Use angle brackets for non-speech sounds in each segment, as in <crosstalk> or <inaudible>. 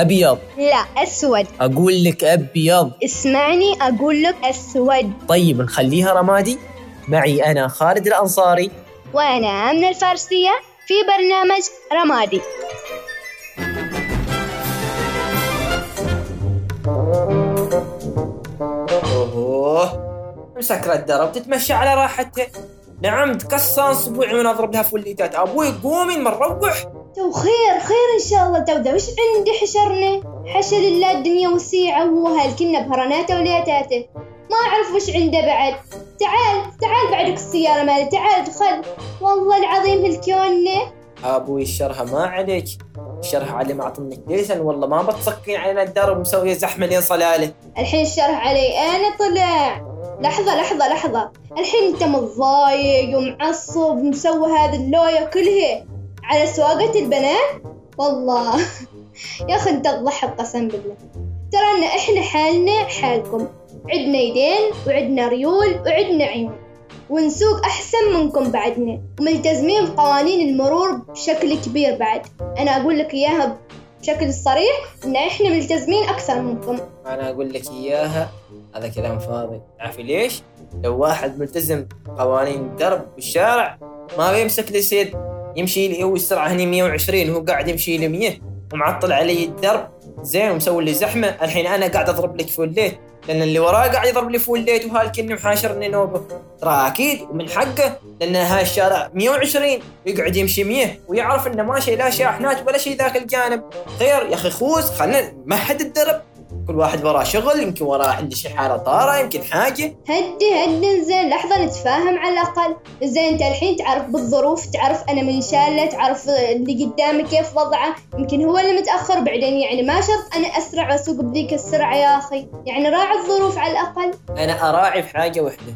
أبيض. لا أسود. أقول لك أبيض. اسمعني أقول لك أسود. طيب نخليها رمادي. معي أنا خالد الأنصاري. وأنا آمنة الفارسية في برنامج رمادي. أوه. مسكرة الدرب تتمشى على راحتها نعم تكسر صبوعي وأنا اضرب لها فوليتات أبوي قومي من نروح تو خير خير إن شاء الله تو ذا وش عندي حشرنا حشا لله الدنيا وسيعة وهو هالكنا بهرناته وليتاته ما أعرف وش عنده بعد. تعال تعال بعدك السيارة مالي. تعال دخل. والله العظيم هالكون أبوي الشرها ما عليك. الشرها علي ما اعطنك ليسن والله ما بتصكين علينا الدرب مسويه زحمة لين صلالة. الحين الشرح علي. أنا طلع؟ لحظة لحظة لحظة. الحين أنت متضايق ومعصب مسوي هذا اللوية كلها. على سواقة البنات؟ والله. يا أخي أنت تضحك قسم بالله. ترى أن إحنا حالنا حالكم. عندنا يدين وعندنا ريول وعندنا عيون. ونسوق أحسن منكم بعدنا. وملتزمين بقوانين المرور بشكل كبير بعد. أنا أقول لك إياها بشكل صريح إن إحنا ملتزمين أكثر منكم. أنا أقول لك إياها. هذا كلام فاضي. تعرفي ليش؟ لو واحد ملتزم قوانين الدرب بالشارع ما بيمسك لي side. يمشي لي هو السرعه هني 120 وهو قاعد يمشي لي 100 ومعطل علي الدرب. زين ومسوي لي زحمة. الحين أنا قاعد أضرب لك full light لأن اللي وراه قاعد يضرب لي full light وهالكني محاشرني نوبة. ترى أكيد ومن حقه لأن هاي الشارع 120 ويقعد يمشي 100 ويعرف إنه ماشي لا شاحنات ولا شيء ذاك الجانب. خير يا أخي خوز خلنا نمهد الدرب. كل واحد وراه شغل يمكن وراه عنده شي حالة طارئة يمكن حاجة. هدي هدي زين لحظة نتفاهم على الأقل. زين أنت الحين تعرف بالظروف تعرف أنا من شالة تعرف اللي قدامي كيف وضعه. يمكن هو اللي متأخر بعدين يعني ما شرط أنا أسرع وأسوق بذيك السرعة يا أخي. يعني راعي الظروف على الأقل. أنا أراعي في حاجة واحدة.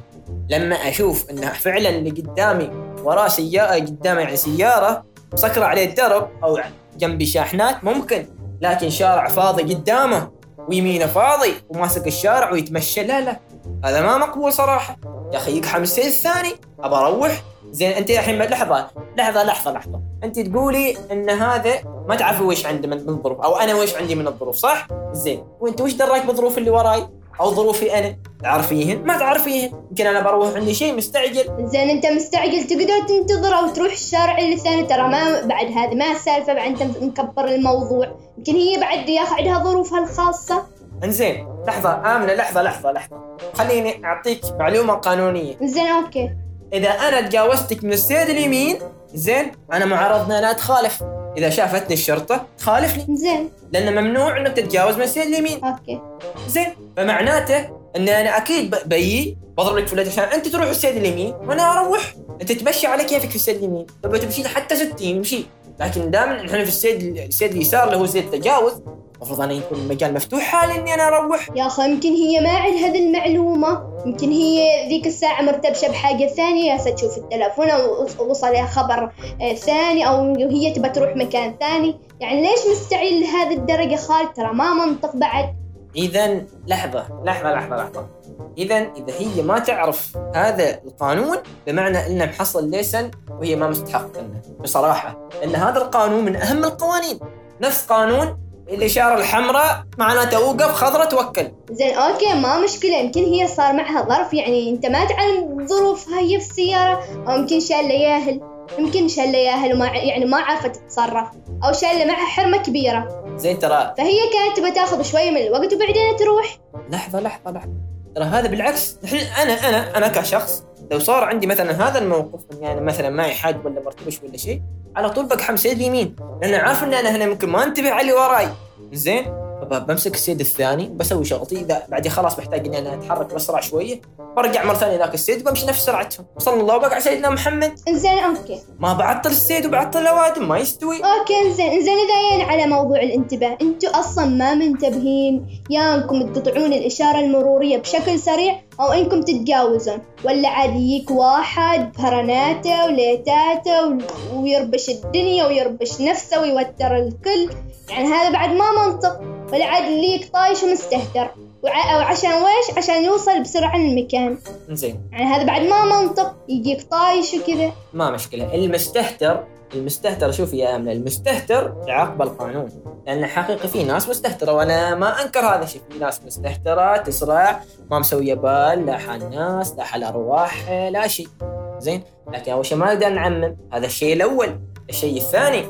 لما أشوف انه فعلا اللي قدامي وراه سيارة قدامي يعني سيارة مسكره عليه الدرب أو جنبي شاحنات ممكن. لكن شارع فاضي قدامه ويمينه فاضي وماسك الشارع ويتمشى. لا لا هذا ما مقبول صراحة. يا أخي يقحم السير الثاني. أبى أروح. زين أنت الحين لحظة لحظة لحظة لحظة. أنت تقولي إن هذا ما تعرفي وش عنده من الظروف أو أنا وش عندي من الظروف صح؟ زين. وأنت وش دراك بالظروف اللي وراي؟ أو ظروفي أنا تعرفيهن؟ ما تعرفيهن. يمكن أنا بروح عندي شيء مستعجل. زين أنت مستعجل تقدر تنتظر أو تروح الشارع اللي الثاني ترى ما بعد هذه ما السالفة بعد أنت مكبر الموضوع. يمكن هي بعد يا أخي عندها ظروفها الخاصة. إنزين لحظة آمنة لحظة لحظة لحظة. خليني أعطيك معلومة قانونية. زين okay. إذا أنا تجاوزتك من ال side اليمين زين أنا معرض ان أنا اتخالف إذا شافتني الشرطة تخالفني زين. لأن ممنوع إنك تتجاوز من ال side اليمين. okay. زين. فمعناته إن أنا أكيد بيي بضرب لك full light عشان أنت تروح ال side اليمين وأنا أروح. أنت تمشي على كيفك في ال side اليمين. تبغى تمشي حتى 60 يمشي. لكن دائما إحنا في ال side ال side اليسار اللي هو side التجاوز المفروض أنا يكون المجال مفتوح حالي إني أنا أروح. يا أخي يمكن هي ما عندها هذه المعلومة. يمكن هي ذيك الساعة مرتبشة بحاجة ثانية هسه تشوف التلفون أو وصلها خبر آه، ثاني أو هي تبى تروح مكان ثاني. يعني ليش مستعجل لهذه الدرجة خالد؟ ترى ما منطق بعد. اذا لحظة لحظة لحظة لحظة. اذا إذا هي ما تعرف هذا القانون بمعنى إنه محصل ليسن وهي ما مستحق إنه. بصراحة لأن هذا القانون من أهم القوانين. نفس قانون الاشاره الحمراء معناته اوقف خضراء توكل. زين أوكي ما مشكلة. يمكن هي صار معها ظرف يعني أنت ما تعلم ظروفها هي في السيارة أو يمكن شالة ياهل. يمكن شالة ياهل وما يعني ما عرفت تتصرف أو شالة معها حرمة كبيرة. زين ترى. فهي كانت تبى تاخذ شوية من الوقت وبعدين تروح. لحظة لحظة لحظة. ترى هذا بالعكس. الحين أنا أنا أنا كشخص لو صار عندي مثلا هذا الموقف يعني مثلا معي حاج ولا مرتبش ولا شيء على طول بقحم side اليمين لأن عارف إن أنا هنا ممكن ما أنتبه على اللي وراي. زين؟ فبمسك ال side الثاني بسوي شغلتي. إذا بعدين خلاص محتاج إني أنا أتحرك بأسرع شوية برجع مرة ثانية ذاك ال side وبمشي نفس سرعتهم. وصلى الله وبقى على سيدنا محمد. زين okay. ما بعطل ال side وبعطل الأوادم ما يستوي. okay زين زين إذا جينا على موضوع الانتباه أنتوا أصلا ما منتبهين. يا أنكم تقطعون الإشارة المرورية بشكل سريع. أو إنكم تتجاوزون. ولا عاد يجيك واحد بهرناته وليتاته ويربش الدنيا ويربش نفسه ويوتر الكل. يعني هذا بعد ما منطق. ولا عاد ليك طايش ومستهتر. وع- وعشان ويش؟ عشان يوصل بسرعة للمكان. زين يعني هذا بعد ما منطق. يجيك طايش وكذا. ما مشكلة. المستهتر المستهتر شوف يا امنه المستهتر يعاقب القانون. لأن حقيقي في ناس مستهترة وأنا ما أنكر هذا الشيء. في ناس مستهترة تسرع ما مسويه بال لا حال ناس لا حال أرواح لا شيء. زين؟ لكن أول شيء ما نقدر نعمم. هذا الشيء الأول. الشيء الثاني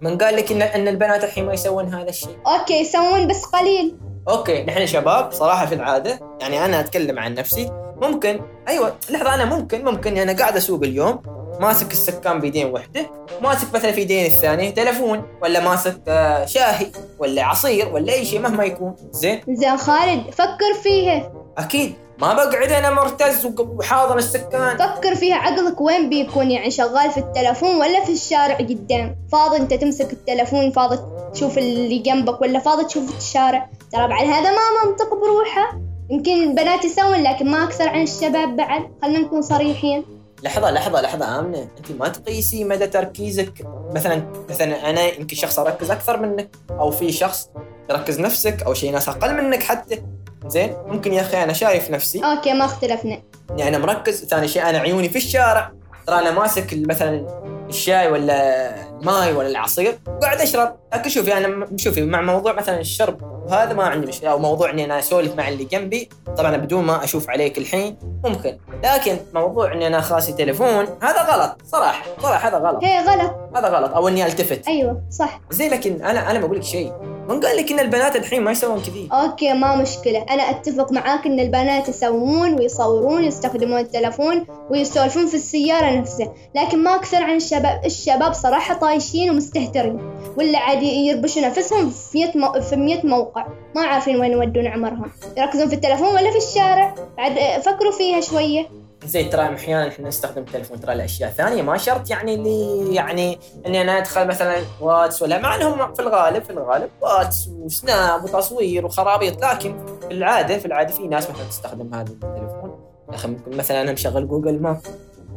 من قال لك ان إن البنات الحين ما يسوون هذا الشيء. okay يسوون بس قليل. okay نحن شباب صراحة في العادة يعني أنا أتكلم عن نفسي. ممكن أيوه لحظة أنا ممكن ممكن أنا قاعد أسوق اليوم ماسك السكان بيدين وحدة ماسك مثلا في يدين الثانية تلفون ولا ماسك آه، شاهي ولا عصير ولا أي شيء مهما يكون. زين؟ زين خالد فكر فيها. أكيد. ما بقعد أنا مرتز وحاضن السكان. فكر فيها عقلك وين بيكون؟ يعني شغال في التلفون ولا في الشارع قدام؟ فاضي أنت تمسك التلفون فاضي تشوف اللي جنبك ولا فاضي تشوف الشارع؟ ترى بعد هذا ما منطق بروحه. يمكن البنات يسوون لكن ما أكثر عن الشباب بعد. خلينا نكون صريحين. لحظة لحظة لحظة آمنة. أنت ما تقيسي مدى تركيزك. مثلا مثلا أنا يمكن شخص أركز أكثر منك أو في شخص يركز نفسك أو شيء ناس أقل منك حتى. زين؟ ممكن يا أخي أنا شايف نفسي. okay ما اختلفنا. إني أنا مركز. ثاني شيء أنا عيوني في الشارع. ترى أنا ماسك مثلا الشاي ولا الماي ولا العصير. وقاعد أشرب. لكن شوفي أنا م- شوفي مع موضوع مثلا الشرب. وهذا ما عندي مشكلة أو موضوع إني أنا أسولف مع اللي جنبي طبعا بدون ما أشوف عليك الحين ممكن. لكن موضوع إني أنا خاسي تليفون هذا غلط صراحة صراحة هذا غلط. هي غلط. هذا غلط أو إني ألتفت. أيوه صح. زي لكن أنا أنا بقول لك شيء. من قال لك إن البنات الحين ما يسوون كذي. أوكي ما مشكلة. أنا أتفق معاك إن البنات يسوون ويصورون يستخدمون التلفون ويسولفون في السيارة نفسها لكن ما أكثر عن الشباب الشباب صراحة طايشين ومستهترين. ولا عادي يربشوا نفسهم في 100 مو... في 100 موقع. ما عارفين وين يودون عمرهم. يركزون في التلفون ولا في الشارع. بعد فكروا فيها شوية. زي ترى أحيانا إحنا نستخدم التليفون ترى لأشياء ثانية. ما شرط يعني اللي يعني إني أنا أدخل مثلا واتس ولا مع إنهم في الغالب في الغالب واتس وسناب وتصوير وخرابيط. لكن في العاده في العادة في ناس مثلا تستخدم هذا التليفون يا أخي مثلا أنا مشغل Google Maps.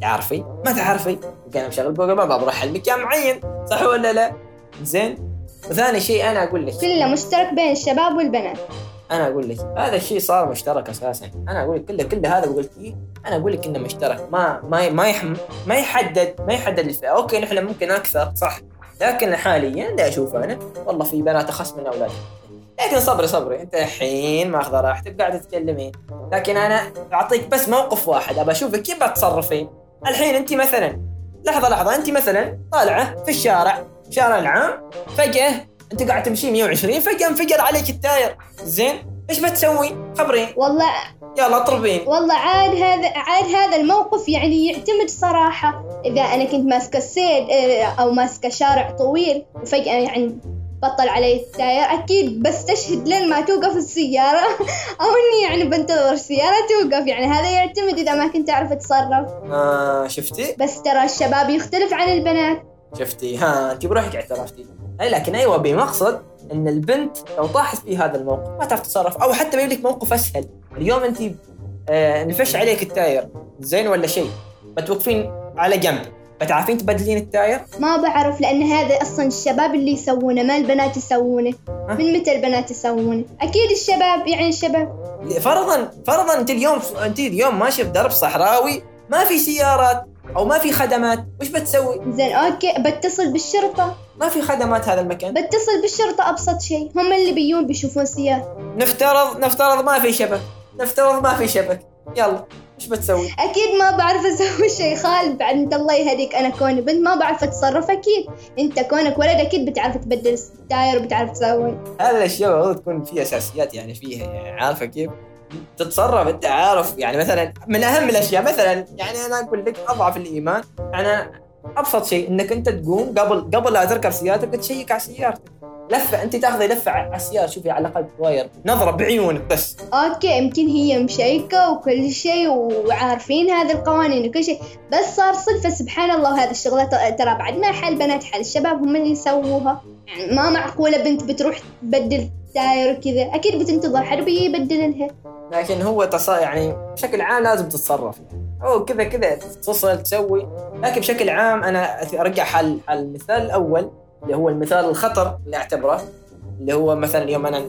تعرفي؟ ما تعرفي؟ أنا مشغل جوجل ماب بروح المكان معين. صح ولا لا؟ زين؟ وثاني شيء أنا أقول لك. كله مشترك بين الشباب والبنات. أنا أقول لك هذا الشيء صار مشترك أساسا. أنا أقول لك كل كل هذا قلت لي أنا أقول لك إنه مشترك. ما ما ما يحم ما يحدد ما يحدد الفئة. okay نحن ممكن أكثر صح. لكن حاليا اللي أشوف أنا. والله في بنات أخص من أولاد. لكن صبري صبري. أنت الحين ماخذة راحتك قاعدة تتكلمين لكن أنا أعطيك بس موقف واحد. أبى أشوفك كيف بتصرفين. الحين أنت مثلا لحظة لحظة. أنت مثلا طالعة في الشارع. شارع العام فجأة أنت قاعد تمشي 120 فجأة انفجر عليك ال tire. زين إيش بتسوي؟ خبرين. والله يلا اطربين والله عاد هذا عاد هذا الموقف يعني يعتمد صراحة. إذا أنا كنت ماسكة السيد آه، أو ماسكة شارع طويل وفجأة يعني بطل علي التاير أكيد بستشهد لين ما توقف السيارة. <laughs> أو إني يعني بنتظر السيارة توقف. يعني هذا يعتمد إذا ما كنت أعرف أتصرف. آه شفتي؟ بس ترى الشباب يختلف عن البنات. شفتي؟ ها انت بروحك اعترفتي اي لكن أيوه بمقصد إن البنت لو طاحت في هذا الموقف ما تعرف تتصرف أو حتى بيجيب لك موقف أسهل. اليوم أنت آه نفش عليك ال tire زين ولا شيء؟ بتوقفين على جنب. بتعرفين تبدلين ال tire؟ ما بعرف لأن هذا أصلا الشباب اللي يسوونه ما البنات يسوونه. من متى البنات يسوونه؟ أكيد الشباب يعني الشباب. فرضا فرضا أنت اليوم أنت اليوم ماشي في درب صحراوي ما في سيارات أو ما في خدمات وش بتسوي؟ زين okay بتصل بالشرطة. ما في خدمات هذا المكان. بتصل بالشرطة أبسط شيء. هم اللي بيجون بيشوفون سيارة. نفترض نفترض ما في شبكة. نفترض ما في شبكة. يلا وش بتسوي؟ أكيد ما بعرف أسوي <laughs> شيء خالد. بعد الله يهديك أنا كوني بنت ما بعرف أتصرف أكيد. أنت كونك ولد أكيد بتعرف تبدل ال tire وبتعرف تسوي. هذه الاشياء المفروض تكون في أساسيات يعني فيها يعني عارفه كيف؟ تتصرف أنت عارف. يعني مثلا من أهم الأشياء مثلا يعني أنا أقول لك أضعف الإيمان. أنا أبسط شيء إنك أنت تقوم قبل قبل لا تركب سيارتك تشيك على سيارتك. لفة أنت تأخذي لفة على السيارة شوفي على الأقل تواير نظرة بعيونك بس. okay يمكن هي مشيكة وكل شيء وعارفين هذه القوانين وكل شيء. بس صار صدفة سبحان الله هذه الشغلة. ت- ترى بعد ما حال بنات حال الشباب هم اللي يسووها. يعني ما معقولة بنت بتروح تبدل tire وكذا. أكيد بتنتظر حد بيجي يبدل لها لكن هو تص... يعني بشكل عام لازم تتصرف. يعني أو كذا كذا تتصل تسوي. لكن بشكل عام أنا أرجع حال المثال الأول اللي هو المثال الخطر اللي أعتبره اللي هو مثلا اليوم أنا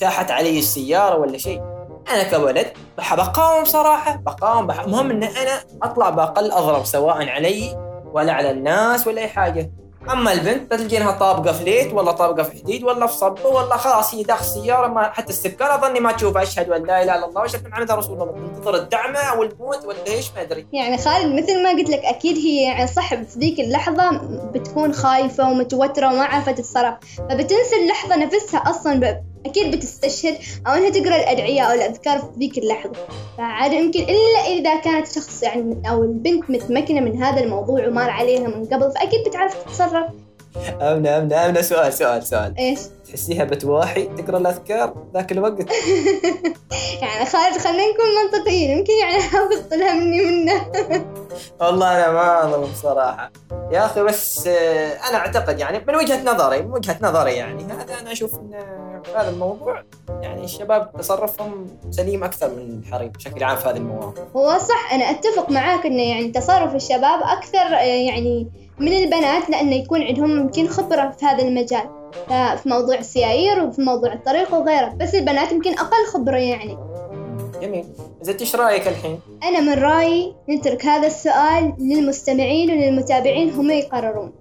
تاحت علي السيارة ولا شيء. أنا كولد بقاوم صراحة بقاوم بح... المهم إن أنا أطلع بأقل اضرر سواء علي ولا على الناس ولا أي حاجة. أما البنت تلقينها طابقة في ليت ولا طابقة في حديد ولا في صبة ولا خلاص هي داخل السياره ما حتى السكر أظني ما تشوف أشهد أن لا إله إلا الله وأشهد محمد رسول الله. تنتظر الدعمه أو الموت ولا إيش ما أدري. يعني خالد مثل ما قلت لك أكيد هي يعني صح في ذيك اللحظة بتكون خايفة ومتوترة وما عارفه تتصرف. فبتنسى اللحظة نفسها أصلا ب... أكيد بتستشهد أو إنها تقرأ الأدعية أو الأذكار في ذيك اللحظة. فعاد يمكن إلا إذا كانت شخص يعني أو البنت متمكنة من هذا الموضوع ومار عليها من قبل فأكيد بتعرف تتصرف. أمنة أمنة أمنة سؤال سؤال سؤال. إيش؟ تحسيها بتواحي تقرأ الأذكار ذاك الوقت؟ <laughs> يعني خالد خلينا نكون منطقيين. يمكن يعني حافظت لها مني منه <laughs> والله أنا ما اظن بصراحه يا أخي بس آه، أنا أعتقد يعني من وجهة نظري من وجهة نظري يعني هذا أنا أشوف ان في هذا الموضوع. يعني الشباب تصرفهم سليم أكثر من الحريم بشكل عام في هذه المواقف. هو صح أنا أتفق معاك إنه يعني تصرف الشباب أكثر آه، يعني من البنات لأنه يكون عندهم يمكن خبرة في هذا المجال ف- في موضوع السياير وفي موضوع الطريق وغيره بس البنات يمكن أقل خبرة يعني. جميل. زين إيش رأيك الحين؟ أنا من رأيي نترك هذا السؤال للمستمعين وللمتابعين هم يقررون.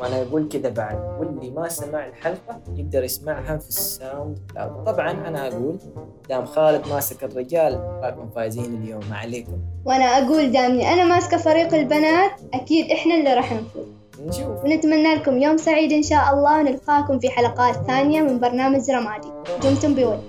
وأنا أقول كذا بعد. واللي ما سمع الحلقة يقدر يسمعها في ال SoundCloud. طبعا أنا أقول دام خالد ماسك الرجال راكم فايزين اليوم. ما عليكم. وأنا أقول دامني أنا ماسكة فريق البنات أكيد إحنا اللي راح نفوز. نشوف. ونتمنى لكم يوم سعيد إن شاء الله. ونلقاكم في حلقات ثانية من برنامج رمادي. دمتم بود